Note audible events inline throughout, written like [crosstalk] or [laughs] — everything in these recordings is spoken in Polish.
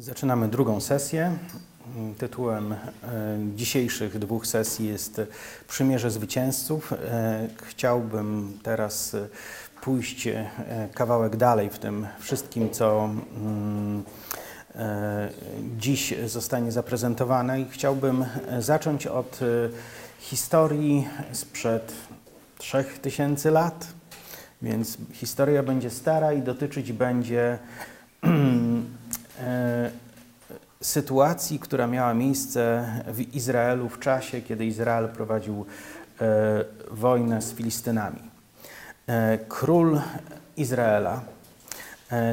Zaczynamy drugą sesję. Tytułem e, dzisiejszych dwóch sesji jest Przymierze Zwycięzców. E, chciałbym teraz e, pójść kawałek dalej w tym wszystkim, co mm, dziś zostanie zaprezentowane i chciałbym zacząć od historii sprzed 3000 lat, więc historia będzie stara i dotyczyć będzie [clears throat] sytuacji, która miała miejsce w Izraelu w czasie, kiedy Izrael prowadził e, wojnę z Filistynami. E, król Izraela,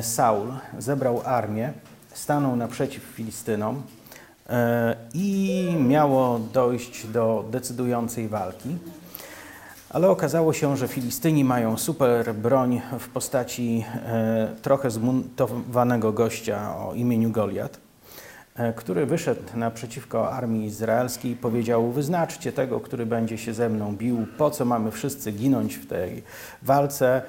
Saul, zebrał armię, stanął naprzeciw Filistynom i miało dojść do decydującej walki. Ale okazało się, że Filistyni mają super broń w postaci e, trochę zmuntowanego gościa o imieniu Goliat, e, który wyszedł naprzeciwko armii izraelskiej i powiedział: Wyznaczcie tego, który będzie się ze mną bił, po co mamy wszyscy ginąć w tej walce.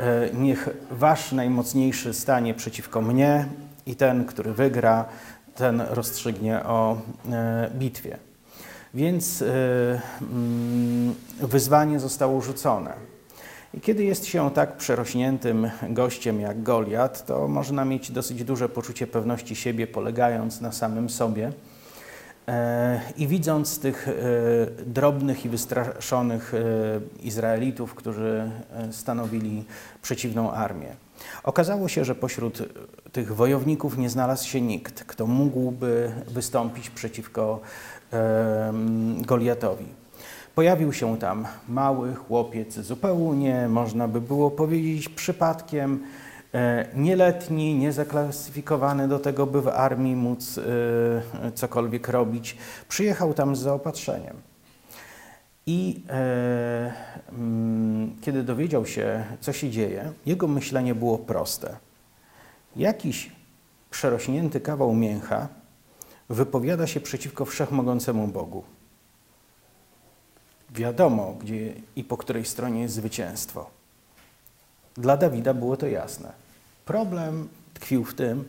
E, niech wasz najmocniejszy stanie przeciwko mnie i ten, który wygra, ten rozstrzygnie o bitwie. Więc e, mm, wyzwanie zostało rzucone. I kiedy jest się tak przerośniętym gościem jak Goliat, to można mieć dosyć duże poczucie pewności siebie, polegając na samym sobie. E, I widząc tych e, drobnych i wystraszonych Izraelitów, którzy stanowili przeciwną armię. Okazało się, że pośród tych wojowników nie znalazł się nikt, kto mógłby wystąpić przeciwko Goliatowi. Pojawił się tam mały chłopiec, zupełnie można by było powiedzieć przypadkiem, e, nieletni, niezaklasyfikowany do tego, by w armii móc e, cokolwiek robić. Przyjechał tam z zaopatrzeniem. I e, mm, kiedy dowiedział się, co się dzieje, jego myślenie było proste. Jakiś przerośnięty kawał mięcha wypowiada się przeciwko wszechmogącemu Bogu. Wiadomo, gdzie i po której stronie jest zwycięstwo. Dla Dawida było to jasne. Problem tkwił w tym,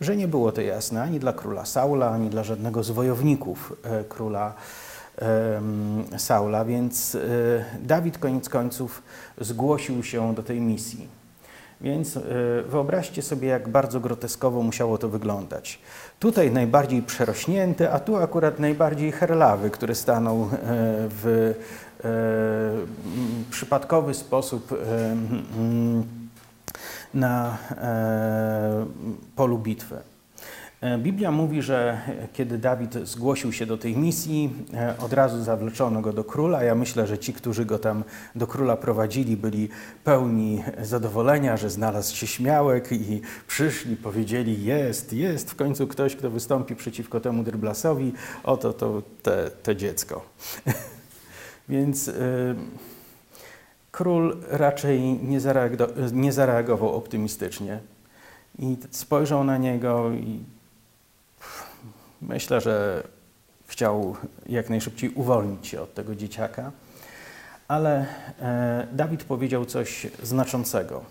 że nie było to jasne ani dla króla Saula, ani dla żadnego z wojowników e, króla Saula, więc e, Dawid koniec końców zgłosił się do tej misji. Więc e, wyobraźcie sobie, jak bardzo groteskowo musiało to wyglądać. Tutaj najbardziej przerośnięty, a tu akurat najbardziej herlawy, który stanął e, w przypadkowy sposób na polu bitwy. E, Biblia mówi, że kiedy Dawid zgłosił się do tej misji, e, od razu zawleczono go do króla. Ja myślę, że ci, którzy go tam do króla prowadzili, byli pełni zadowolenia, że znalazł się śmiałek i przyszli, powiedzieli: Jest, jest w końcu ktoś, kto wystąpi przeciwko temu Dryblasowi. Oto to te, dziecko. [laughs] Więc. Król raczej nie, nie zareagował optymistycznie i spojrzał na niego i Myślę, że chciał jak najszybciej uwolnić się od tego dzieciaka, ale e, Dawid powiedział coś znaczącego.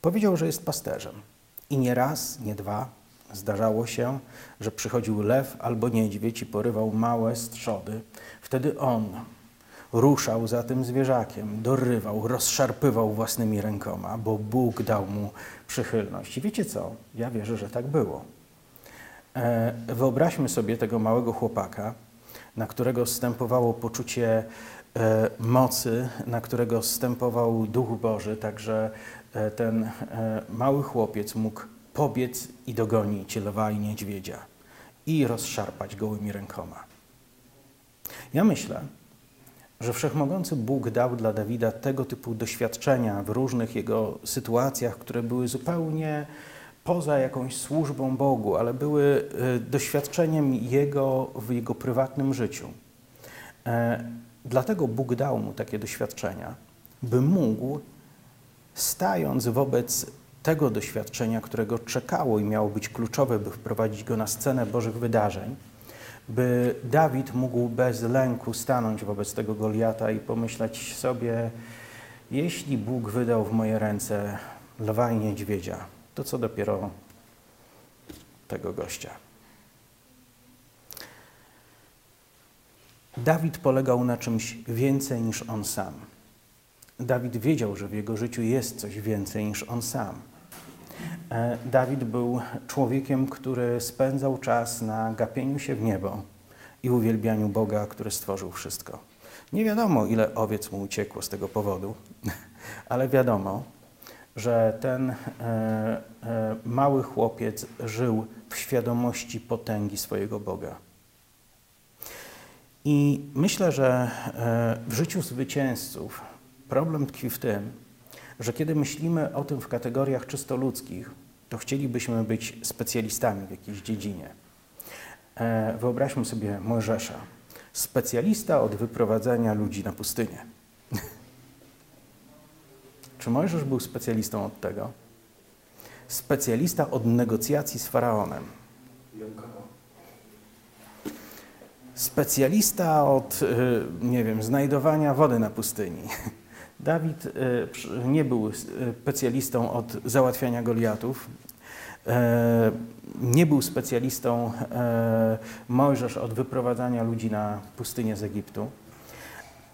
Powiedział, że jest pasterzem. I nie raz, nie dwa zdarzało się, że przychodził lew albo niedźwiedź i porywał małe strzody. Wtedy on ruszał za tym zwierzakiem, dorywał, rozszarpywał własnymi rękoma, bo Bóg dał mu przychylność. I wiecie co? Ja wierzę, że tak było. E, wyobraźmy sobie tego małego chłopaka, na którego stępowało poczucie e, mocy, na którego stępował Duch Boży, także e, ten mały chłopiec mógł pobiec i dogonić lwa i niedźwiedzia i rozszarpać gołymi rękoma. Ja myślę, że wszechmogący Bóg dał dla Dawida tego typu doświadczenia w różnych jego sytuacjach, które były zupełnie poza jakąś służbą Bogu, ale były e, doświadczeniem Jego w Jego prywatnym życiu. E, dlatego Bóg dał mu takie doświadczenia, by mógł, stając wobec tego doświadczenia, którego czekało i miało być kluczowe, by wprowadzić go na scenę Bożych wydarzeń, by Dawid mógł bez lęku stanąć wobec tego Goliata i pomyśleć sobie, jeśli Bóg wydał w moje ręce lwa i niedźwiedzia, to co dopiero tego gościa. Dawid polegał na czymś więcej niż on sam. Dawid wiedział, że w jego życiu jest coś więcej niż on sam. E, Dawid był człowiekiem, który spędzał czas na gapieniu się w niebo i uwielbianiu Boga, który stworzył wszystko. Nie wiadomo, ile owiec mu uciekło z tego powodu, [laughs] ale wiadomo, że ten e, e, mały chłopiec żył w świadomości potęgi swojego Boga. I myślę, że w życiu zwycięzców problem tkwi w tym, że kiedy myślimy o tym w kategoriach czysto ludzkich, to chcielibyśmy być specjalistami w jakiejś dziedzinie. E, wyobraźmy sobie Mojżesza, specjalista od wyprowadzania ludzi na pustynię. Czy Mojżesz był specjalistą od tego? Specjalista od negocjacji z faraonem. Specjalista od, e, nie wiem, znajdowania wody na pustyni. [laughs] Dawid e, nie był e, specjalistą od załatwiania Goliatów, nie był specjalistą Mojżesz od wyprowadzania ludzi na pustynię z Egiptu,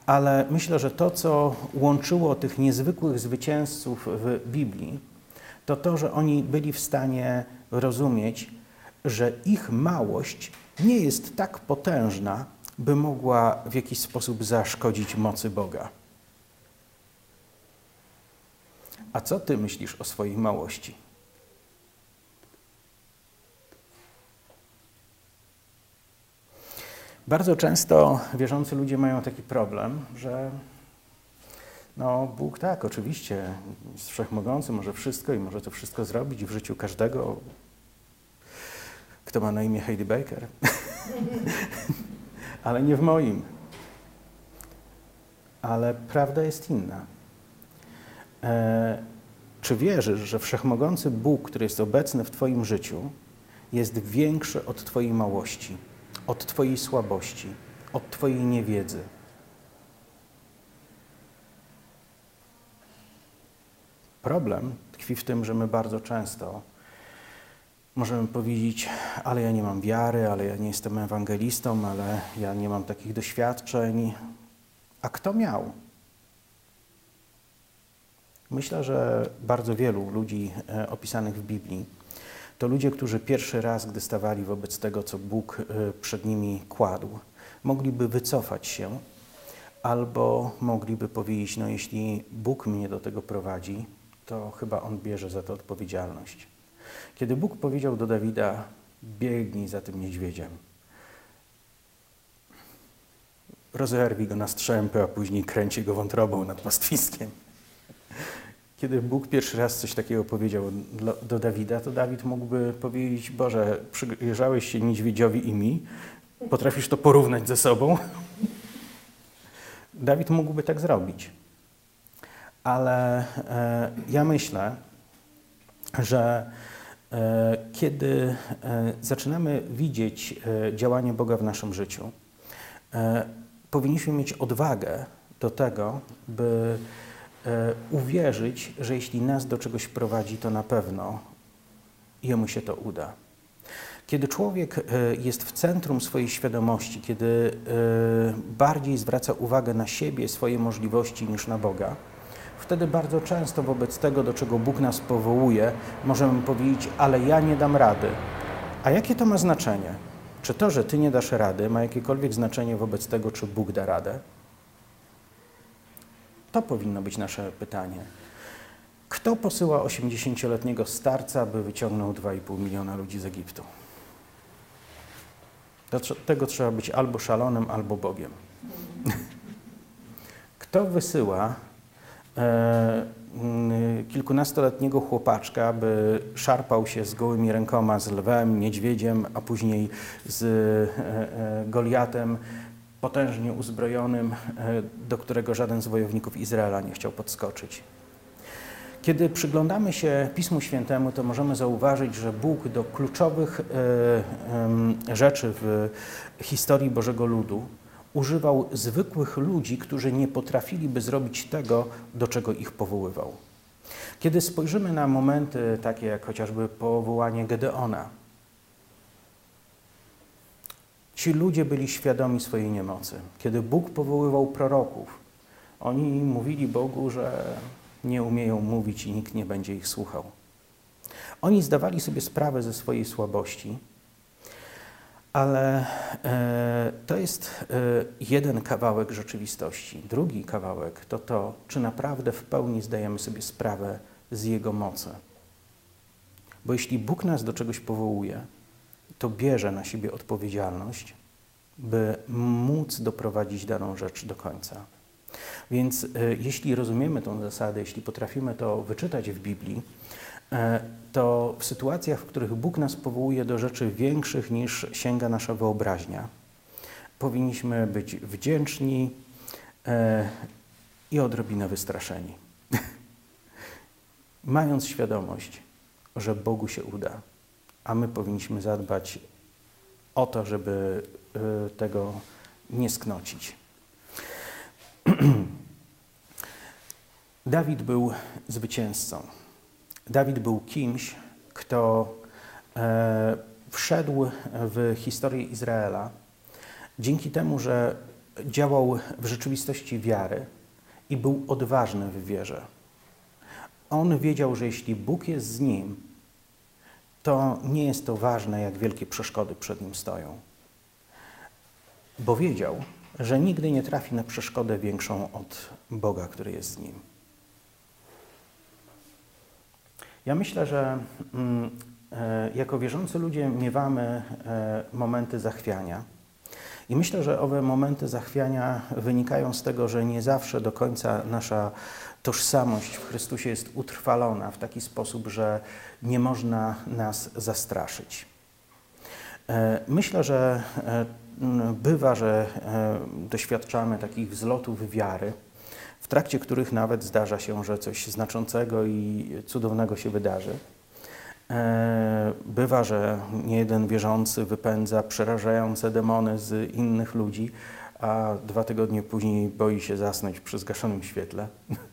ale myślę, że to, co łączyło tych niezwykłych zwycięzców w Biblii, to to, że oni byli w stanie rozumieć, że ich małość nie jest tak potężna, by mogła w jakiś sposób zaszkodzić mocy Boga. A co ty myślisz o swojej małości? Bardzo często wierzący ludzie mają taki problem, że no, Bóg tak, oczywiście jest wszechmogący, może wszystko i może to wszystko zrobić w życiu każdego, kto ma na imię Heidi Baker. [laughs] Ale nie w moim. Ale prawda jest inna. E, czy wierzysz, że wszechmogący Bóg, który jest obecny w Twoim życiu, jest większy od Twojej małości, od Twojej słabości, od Twojej niewiedzy? Problem tkwi w tym, że my bardzo często możemy powiedzieć, ale ja nie mam wiary, ale ja nie jestem ewangelistą, ale ja nie mam takich doświadczeń. A kto miał? Myślę, że bardzo wielu ludzi e, opisanych w Biblii to ludzie, którzy pierwszy raz, gdy stawali wobec tego, co Bóg e, przed nimi kładł, mogliby wycofać się albo mogliby powiedzieć: No, jeśli Bóg mnie do tego prowadzi, to chyba on bierze za to odpowiedzialność. Kiedy Bóg powiedział do Dawida: Biegnij za tym niedźwiedziem, rozerwij go na strzępy, a później kręci go wątrobą nad pastwiskiem. Kiedy Bóg pierwszy raz coś takiego powiedział do Dawida, to Dawid mógłby powiedzieć, Boże, przyjrzałeś się niedźwiedziowi i mi, potrafisz to porównać ze sobą? [laughs] Dawid mógłby tak zrobić. Ale e, ja myślę, że e, kiedy e, zaczynamy widzieć e, działanie Boga w naszym życiu, e, powinniśmy mieć odwagę do tego, by uwierzyć, że jeśli nas do czegoś prowadzi, to na pewno jemu się to uda. Kiedy człowiek e, jest w centrum swojej świadomości, kiedy e, bardziej zwraca uwagę na siebie, swoje możliwości niż na Boga, wtedy bardzo często wobec tego, do czego Bóg nas powołuje, możemy powiedzieć, ale ja nie dam rady. A jakie to ma znaczenie? Czy to, że ty nie dasz rady, ma jakiekolwiek znaczenie wobec tego, czy Bóg da radę? To powinno być nasze pytanie. Kto posyła 80-letniego starca, by wyciągnął 2,5 miliona ludzi z Egiptu? Do tego trzeba być albo szalonym, albo Bogiem. [laughs] Kto wysyła e, kilkunastoletniego chłopaczka, by szarpał się z gołymi rękoma z lwem, niedźwiedziem, a później z e, e, Goliatem, potężnie uzbrojonym, e, do którego żaden z wojowników Izraela nie chciał podskoczyć. Kiedy przyglądamy się Pismu Świętemu, to możemy zauważyć, że Bóg do kluczowych e, rzeczy w historii Bożego Ludu używał zwykłych ludzi, którzy nie potrafiliby zrobić tego, do czego ich powoływał. Kiedy spojrzymy na momenty takie jak chociażby powołanie Gedeona, Ci ludzie byli świadomi swojej niemocy. Kiedy Bóg powoływał proroków, oni mówili Bogu, że nie umieją mówić i nikt nie będzie ich słuchał. Oni zdawali sobie sprawę ze swojej słabości, ale e, to jest e, jeden kawałek rzeczywistości. Drugi kawałek to to, czy naprawdę w pełni zdajemy sobie sprawę z Jego mocy. Bo jeśli Bóg nas do czegoś powołuje, to bierze na siebie odpowiedzialność, by móc doprowadzić daną rzecz do końca. Więc e, jeśli rozumiemy tę zasadę, jeśli potrafimy to wyczytać w Biblii, e, to w sytuacjach, w których Bóg nas powołuje do rzeczy większych niż sięga nasza wyobraźnia, powinniśmy być wdzięczni e, i odrobinę wystraszeni. [laughs] Mając świadomość, że Bogu się uda, a my powinniśmy zadbać o to, żeby tego nie sknocić. [clears throat] Dawid był zwycięzcą. Dawid był kimś, kto e, wszedł w historię Izraela dzięki temu, że działał w rzeczywistości wiary i był odważny w wierze. On wiedział, że jeśli Bóg jest z nim, to nie jest to ważne, jak wielkie przeszkody przed nim stoją. Bo wiedział, że nigdy nie trafi na przeszkodę większą od Boga, który jest z nim. Ja myślę, że mm, e, jako wierzący ludzie miewamy e, momenty zachwiania. I myślę, że owe momenty zachwiania wynikają z tego, że nie zawsze do końca nasza tożsamość w Chrystusie jest utrwalona w taki sposób, że nie można nas zastraszyć. E, myślę, że bywa, że doświadczamy takich wzlotów wiary w trakcie których nawet zdarza się, że coś znaczącego i cudownego się wydarzy. E, bywa, że niejeden wierzący wypędza przerażające demony z innych ludzi, a dwa tygodnie później boi się zasnąć przy zgaszonym świetle. [laughs]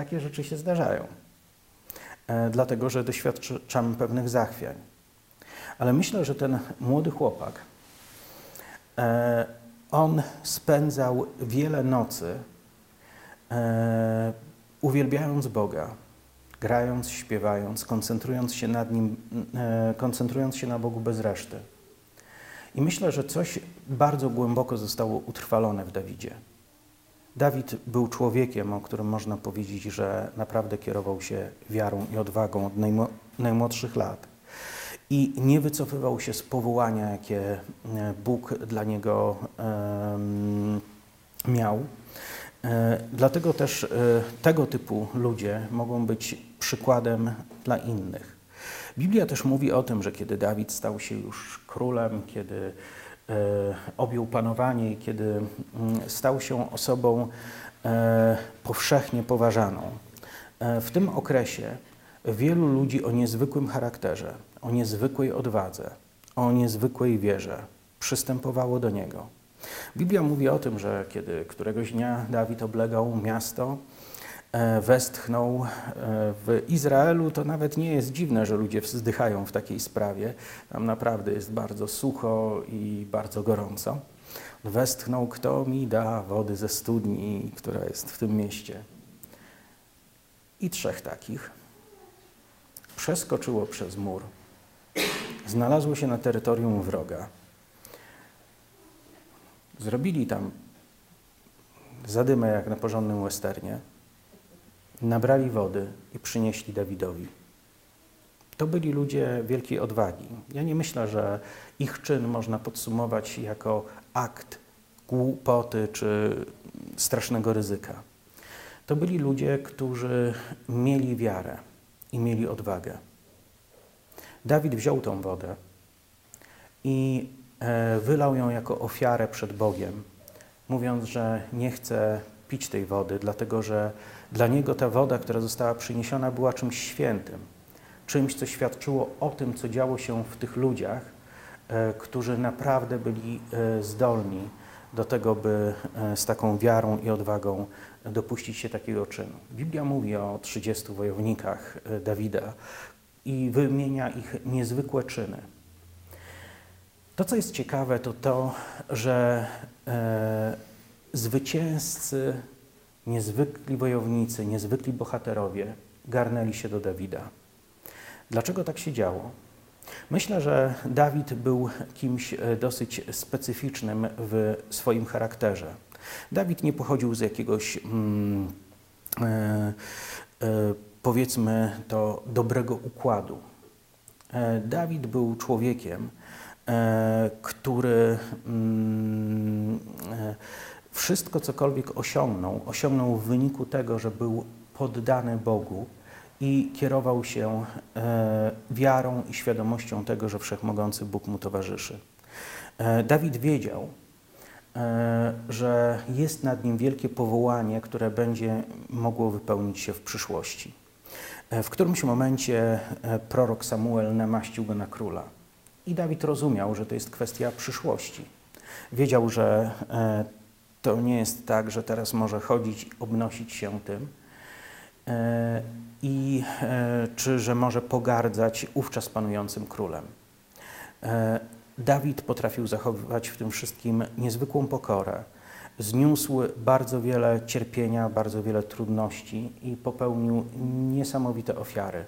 Takie rzeczy się zdarzają, e, dlatego że doświadczamy pewnych zachwiań. Ale myślę, że ten młody chłopak, e, on spędzał wiele nocy e, uwielbiając Boga, grając, śpiewając, koncentrując się nad Nim, koncentrując się na Bogu bez reszty. I myślę, że coś bardzo głęboko zostało utrwalone w Dawidzie. Dawid był człowiekiem, o którym można powiedzieć, że naprawdę kierował się wiarą i odwagą od najmłodszych lat. I nie wycofywał się z powołania, jakie e, Bóg dla niego miał. E, dlatego też e, tego typu ludzie mogą być przykładem dla innych. Biblia też mówi o tym, że kiedy Dawid stał się już królem, kiedy objął panowanie i kiedy mm, stał się osobą powszechnie poważaną, w tym okresie wielu ludzi o niezwykłym charakterze, o niezwykłej odwadze, o niezwykłej wierze przystępowało do niego. Biblia mówi o tym, że kiedy któregoś dnia Dawid oblegał miasto, e, westchnął e, w Izraelu, to nawet nie jest dziwne, że ludzie wzdychają w takiej sprawie. Tam naprawdę jest bardzo sucho i bardzo gorąco. Westchnął, kto mi da wody ze studni, która jest w tym mieście. I trzech takich przeskoczyło przez mur, znalazło się na terytorium wroga Zrobili tam zadymę jak na porządnym westernie, nabrali wody i przynieśli Dawidowi. To byli ludzie wielkiej odwagi. Ja nie myślę, że ich czyn można podsumować jako akt głupoty czy strasznego ryzyka. To byli ludzie, którzy mieli wiarę i mieli odwagę. Dawid wziął tą wodę i E, wylał ją jako ofiarę przed Bogiem, mówiąc, że nie chce pić tej wody, dlatego że dla niego ta woda, która została przyniesiona, była czymś świętym, czymś, co świadczyło o tym, co działo się w tych ludziach, e, którzy naprawdę byli e, zdolni do tego, by z taką wiarą i odwagą dopuścić się takiego czynu. Biblia mówi o 30 wojownikach Dawida i wymienia ich niezwykłe czyny. To, co jest ciekawe, to to, że e, zwycięzcy, niezwykli wojownicy, niezwykli bohaterowie garnęli się do Dawida. Dlaczego tak się działo? Myślę, że Dawid był kimś e, dosyć specyficznym w swoim charakterze. Dawid nie pochodził z jakiegoś, mm, e, e, powiedzmy to, dobrego układu. E, Dawid był człowiekiem, e, który mm, e, wszystko, cokolwiek osiągnął, osiągnął w wyniku tego, że był poddany Bogu i kierował się e, wiarą i świadomością tego, że wszechmogący Bóg mu towarzyszy. E, Dawid wiedział, e, że jest nad nim wielkie powołanie, które będzie mogło wypełnić się w przyszłości. W którymś momencie prorok Samuel namaścił go na króla. I Dawid rozumiał, że to jest kwestia przyszłości. Wiedział, że to nie jest tak, że teraz może chodzić i obnosić się tym, E, i e, czy że może pogardzać ówczas panującym królem. E, Dawid potrafił zachowywać w tym wszystkim niezwykłą pokorę. Zniósł bardzo wiele cierpienia, bardzo wiele trudności i popełnił niesamowite ofiary.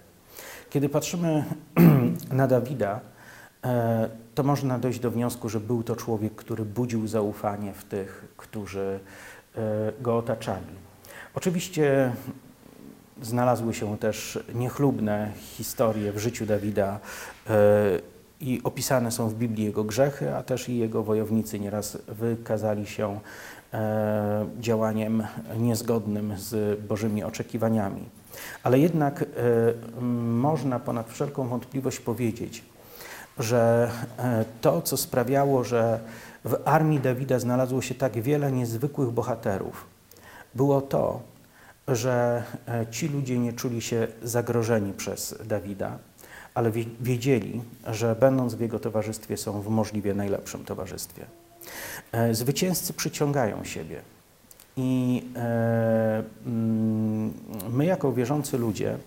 Kiedy patrzymy [clears throat] na Dawida, to można dojść do wniosku, że był to człowiek, który budził zaufanie w tych, którzy go otaczali. Oczywiście znalazły się też niechlubne historie w życiu Dawida e, i opisane są w Biblii jego grzechy, a też i jego wojownicy nieraz wykazali się e, działaniem niezgodnym z Bożymi oczekiwaniami. Ale jednak e, można ponad wszelką wątpliwość powiedzieć, że to, co sprawiało, że w armii Dawida znalazło się tak wiele niezwykłych bohaterów, było to, że e, ci ludzie nie czuli się zagrożeni przez Dawida, ale wiedzieli, że będąc w jego towarzystwie są w możliwie najlepszym towarzystwie. E, zwycięzcy przyciągają siebie. I e, mm, my, jako wierzący ludzie,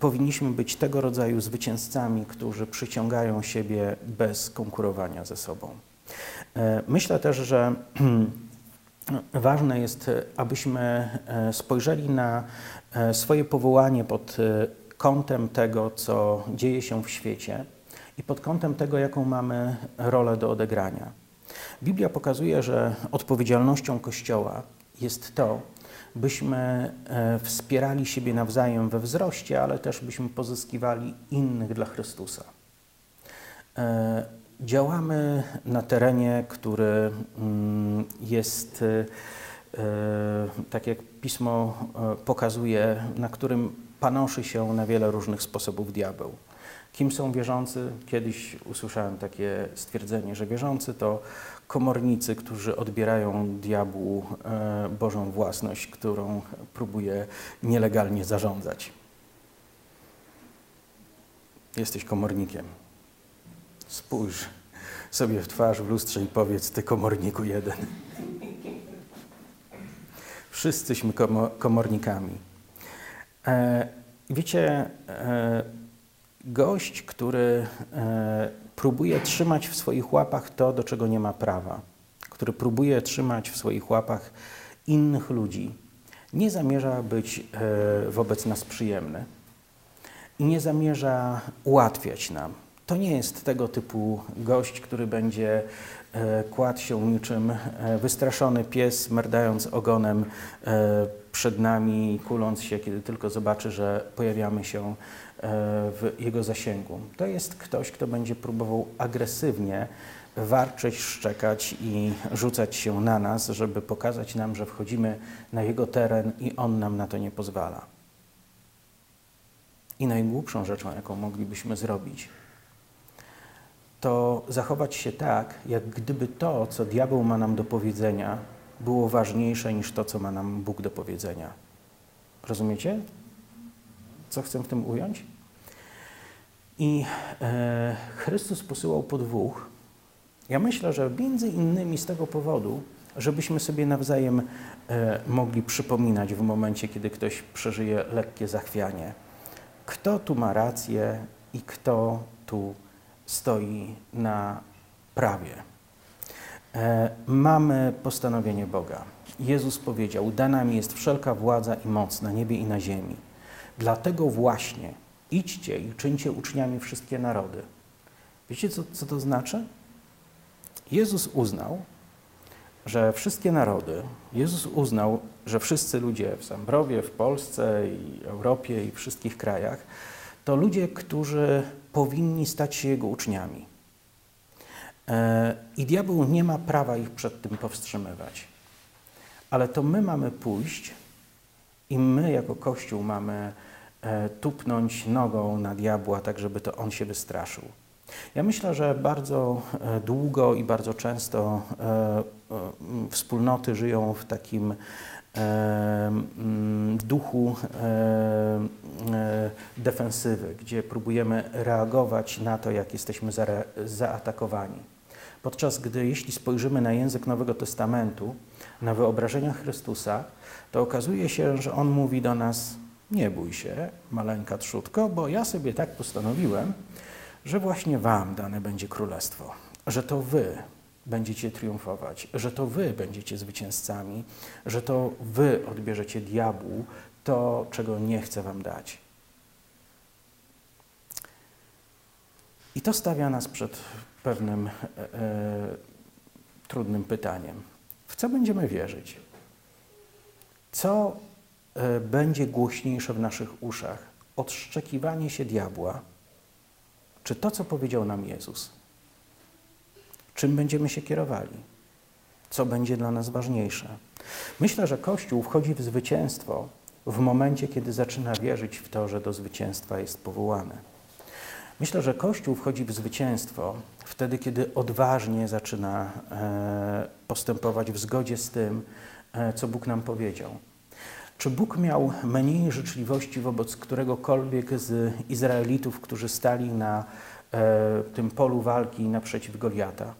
powinniśmy być tego rodzaju zwycięzcami, którzy przyciągają siebie bez konkurowania ze sobą. Myślę też, że [clears throat] ważne jest, abyśmy e, spojrzeli na e, swoje powołanie pod e, kątem tego, co dzieje się w świecie i pod kątem tego, jaką mamy rolę do odegrania. Biblia pokazuje, że odpowiedzialnością Kościoła jest to, byśmy wspierali siebie nawzajem we wzroście, ale też byśmy pozyskiwali innych dla Chrystusa. Działamy na terenie, który mm, jest, e, tak jak pismo e, pokazuje, na którym panoszy się na wiele różnych sposobów diabeł. Kim są wierzący? Kiedyś usłyszałem takie stwierdzenie, że wierzący to komornicy, którzy odbierają diabłu e, Bożą własność, którą próbuje nielegalnie zarządzać. Jesteś komornikiem. Spójrz sobie w twarz w lustrze i powiedz, ty komorniku jeden. Wszyscyśmy komornikami. E, wiecie, e, gość, który e, próbuje trzymać w swoich łapach to, do czego nie ma prawa, który próbuje trzymać w swoich łapach innych ludzi, nie zamierza być e, wobec nas przyjemny i nie zamierza ułatwiać nam. To nie jest tego typu gość, który będzie e, kładł się niczym wystraszony pies, merdając ogonem przed nami, kuląc się, kiedy tylko zobaczy, że pojawiamy się w jego zasięgu. To jest ktoś, kto będzie próbował agresywnie warczeć, szczekać i rzucać się na nas, żeby pokazać nam, że wchodzimy na jego teren i on nam na to nie pozwala. I najgłupszą rzeczą, jaką moglibyśmy zrobić, to zachować się tak, jak gdyby to, co diabeł ma nam do powiedzenia, było ważniejsze niż to, co ma nam Bóg do powiedzenia. Rozumiecie? Co chcę w tym ująć? I e, Chrystus posyłał po dwóch. Ja myślę, że między innymi z tego powodu, żebyśmy sobie nawzajem e, mogli przypominać w momencie, kiedy ktoś przeżyje lekkie zachwianie, kto tu ma rację i kto tu stoi na prawie. E, mamy postanowienie Boga. Jezus powiedział: Dana mi jest wszelka władza i moc na niebie i na ziemi. Dlatego właśnie idźcie i czyńcie uczniami wszystkie narody. Wiecie, co, co to znaczy? Jezus uznał, że wszystkie narody, Jezus uznał, że wszyscy ludzie w Zambrowie, w Polsce i Europie i wszystkich krajach, to ludzie, którzy powinni stać się Jego uczniami. E, I diabeł nie ma prawa ich przed tym powstrzymywać. Ale to my mamy pójść i my jako Kościół mamy e, tupnąć nogą na diabła, tak żeby to on się wystraszył. Ja myślę, że bardzo e, długo i bardzo często wspólnoty żyją w takim duchu defensywy, gdzie próbujemy reagować na to, jak jesteśmy zaatakowani. Podczas gdy, jeśli spojrzymy na język Nowego Testamentu, na wyobrażenia Chrystusa, to okazuje się, że On mówi do nas: Nie bój się, maleńka trzutko, bo ja sobie tak postanowiłem, że właśnie Wam dane będzie królestwo, że to Wy będziecie triumfować, że to Wy będziecie zwycięzcami, że to Wy odbierzecie diabłu to, czego nie chce Wam dać. I to stawia nas przed pewnym e, e, trudnym pytaniem. W co będziemy wierzyć? Co e, będzie głośniejsze w naszych uszach? Odszczekiwanie się diabła, czy to, co powiedział nam Jezus? Czym będziemy się kierowali? Co będzie dla nas ważniejsze? Myślę, że Kościół wchodzi w zwycięstwo w momencie, kiedy zaczyna wierzyć w to, że do zwycięstwa jest powołany. Myślę, że Kościół wchodzi w zwycięstwo wtedy, kiedy odważnie zaczyna e, postępować w zgodzie z tym, e, co Bóg nam powiedział. Czy Bóg miał mniej życzliwości wobec któregokolwiek z Izraelitów, którzy stali na e, tym polu walki naprzeciw Goliata?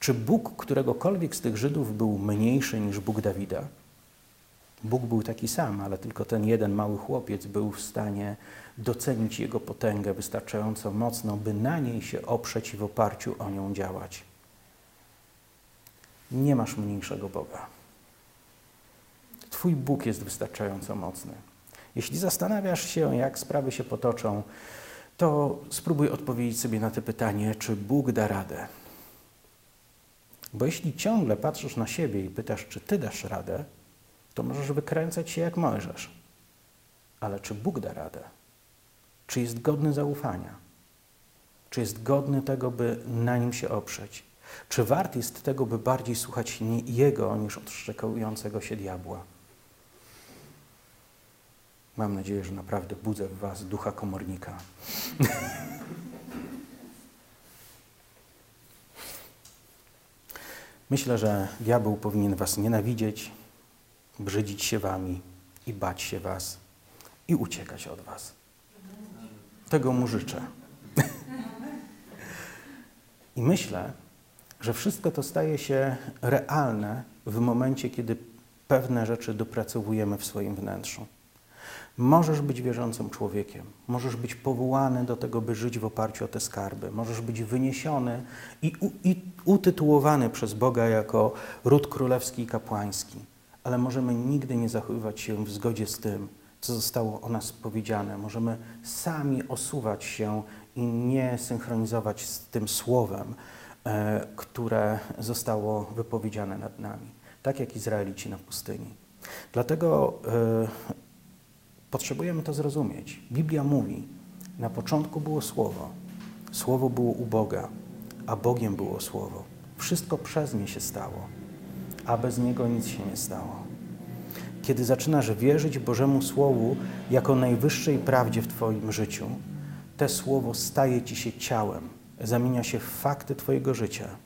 Czy Bóg któregokolwiek z tych Żydów był mniejszy niż Bóg Dawida? Bóg był taki sam, ale tylko ten jeden mały chłopiec był w stanie docenić jego potęgę wystarczająco mocno, by na niej się oprzeć i w oparciu o nią działać. Nie masz mniejszego Boga. Twój Bóg jest wystarczająco mocny. Jeśli zastanawiasz się, jak sprawy się potoczą, to spróbuj odpowiedzieć sobie na to pytanie, czy Bóg da radę. Bo jeśli ciągle patrzysz na siebie i pytasz, czy ty dasz radę, to możesz wykręcać się jak możesz. Ale czy Bóg da radę? Czy jest godny zaufania? Czy jest godny tego, by na nim się oprzeć? Czy wart jest tego, by bardziej słuchać Jego niż odszczekującego się diabła? Mam nadzieję, że naprawdę budzę w Was ducha komornika. [laughs] Myślę, że diabeł powinien Was nienawidzieć, brzydzić się Wami i bać się Was i uciekać od Was. Tego mu życzę. I myślę, że wszystko to staje się realne w momencie, kiedy pewne rzeczy dopracowujemy w swoim wnętrzu. Możesz być wierzącym człowiekiem, możesz być powołany do tego, by żyć w oparciu o te skarby, możesz być wyniesiony i, u, i utytułowany przez Boga jako ród królewski i kapłański, ale możemy nigdy nie zachowywać się w zgodzie z tym, co zostało o nas powiedziane. Możemy sami osuwać się i nie synchronizować z tym słowem, e, które zostało wypowiedziane nad nami, tak jak Izraelici na pustyni. Dlatego e, Potrzebujemy to zrozumieć. Biblia mówi, na początku było Słowo, Słowo było u Boga, a Bogiem było Słowo. Wszystko przez nie się stało, a bez Niego nic się nie stało. Kiedy zaczynasz wierzyć Bożemu Słowu jako najwyższej prawdzie w Twoim życiu, te Słowo staje Ci się ciałem, zamienia się w fakty Twojego życia –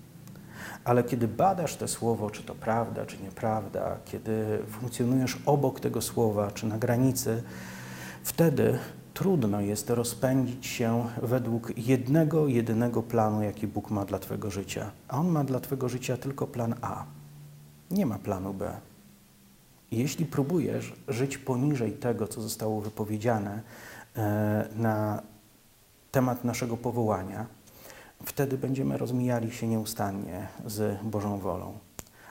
ale kiedy badasz te słowo, czy to prawda, czy nieprawda, kiedy funkcjonujesz obok tego słowa, czy na granicy, wtedy trudno jest rozpędzić się według jednego, jedynego planu, jaki Bóg ma dla Twojego życia. A On ma dla Twojego życia tylko plan A. Nie ma planu B. Jeśli próbujesz żyć poniżej tego, co zostało wypowiedziane e, na temat naszego powołania, wtedy będziemy rozmijali się nieustannie z Bożą wolą.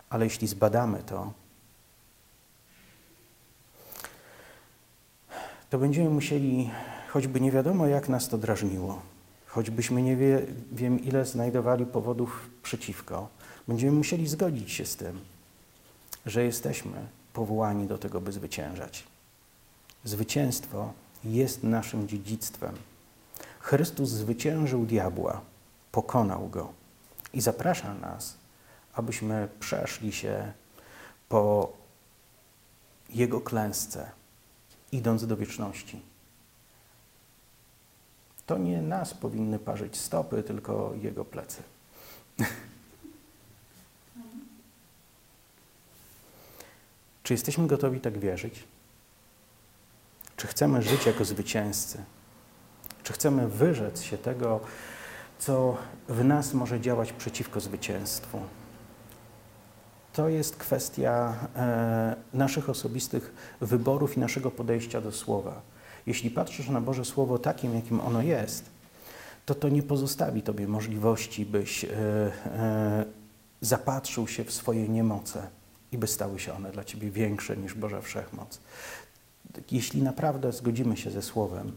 Ale jeśli zbadamy to, to będziemy musieli, choćby nie wiadomo jak nas to drażniło, choćbyśmy nie wie, wiem ile znajdowali powodów przeciwko, będziemy musieli zgodzić się z tym, że jesteśmy powołani do tego, by zwyciężać. Zwycięstwo jest naszym dziedzictwem. Chrystus zwyciężył diabła, pokonał go i zaprasza nas, abyśmy przeszli się po jego klęsce, idąc do wieczności. To nie nas powinny parzyć stopy, tylko jego plecy. [laughs] Czy jesteśmy gotowi tak wierzyć? Czy chcemy żyć jako zwycięzcy? Czy chcemy wyrzec się tego, co w nas może działać przeciwko zwycięstwu? To jest kwestia e, naszych osobistych wyborów i naszego podejścia do słowa. Jeśli patrzysz na Boże Słowo takim, jakim ono jest, to to nie pozostawi Tobie możliwości, byś e, e, zapatrzył się w swoje niemoce i by stały się one dla Ciebie większe niż Boża Wszechmoc. Jeśli naprawdę zgodzimy się ze Słowem,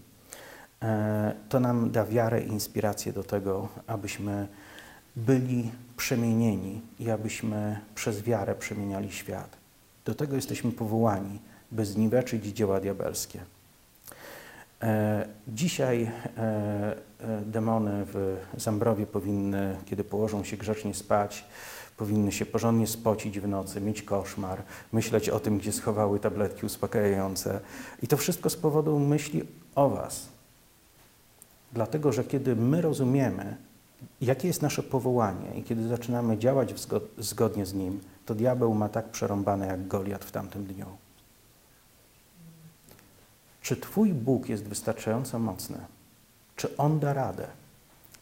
e, to nam da wiarę i inspirację do tego, abyśmy byli przemienieni i abyśmy przez wiarę przemieniali świat. Do tego jesteśmy powołani, by zniweczyć dzieła diabelskie. E, dzisiaj e, demony w Zambrowie powinny, kiedy położą się grzecznie spać, powinny się porządnie spocić w nocy, mieć koszmar, myśleć o tym, gdzie schowały tabletki uspokajające. I to wszystko z powodu myśli o Was. Dlatego, że kiedy my rozumiemy, jakie jest nasze powołanie i kiedy zaczynamy działać zgodnie z nim, to diabeł ma tak przerąbane jak Goliat w tamtym dniu. Czy Twój Bóg jest wystarczająco mocny? Czy On da radę?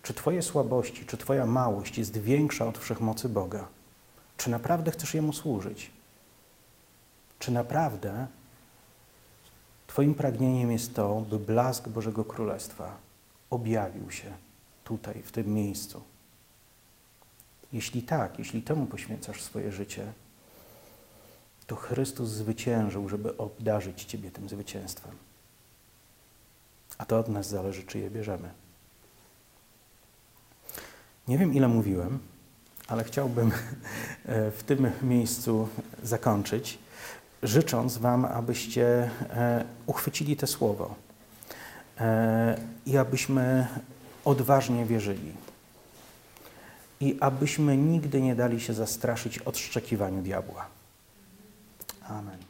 Czy Twoje słabości, czy Twoja małość jest większa od wszechmocy Boga? Czy naprawdę chcesz Jemu służyć? Czy naprawdę Twoim pragnieniem jest to, by blask Bożego Królestwa objawił się tutaj, w tym miejscu? Jeśli tak, jeśli temu poświęcasz swoje życie, to Chrystus zwyciężył, żeby obdarzyć Ciebie tym zwycięstwem. A to od nas zależy, czy je bierzemy. Nie wiem, ile mówiłem, ale chciałbym [laughs] e, w tym miejscu zakończyć, życząc Wam, abyście e, uchwycili te słowo e, i abyśmy odważnie wierzyli. I abyśmy nigdy nie dali się zastraszyć odszczekiwaniu diabła. Amen.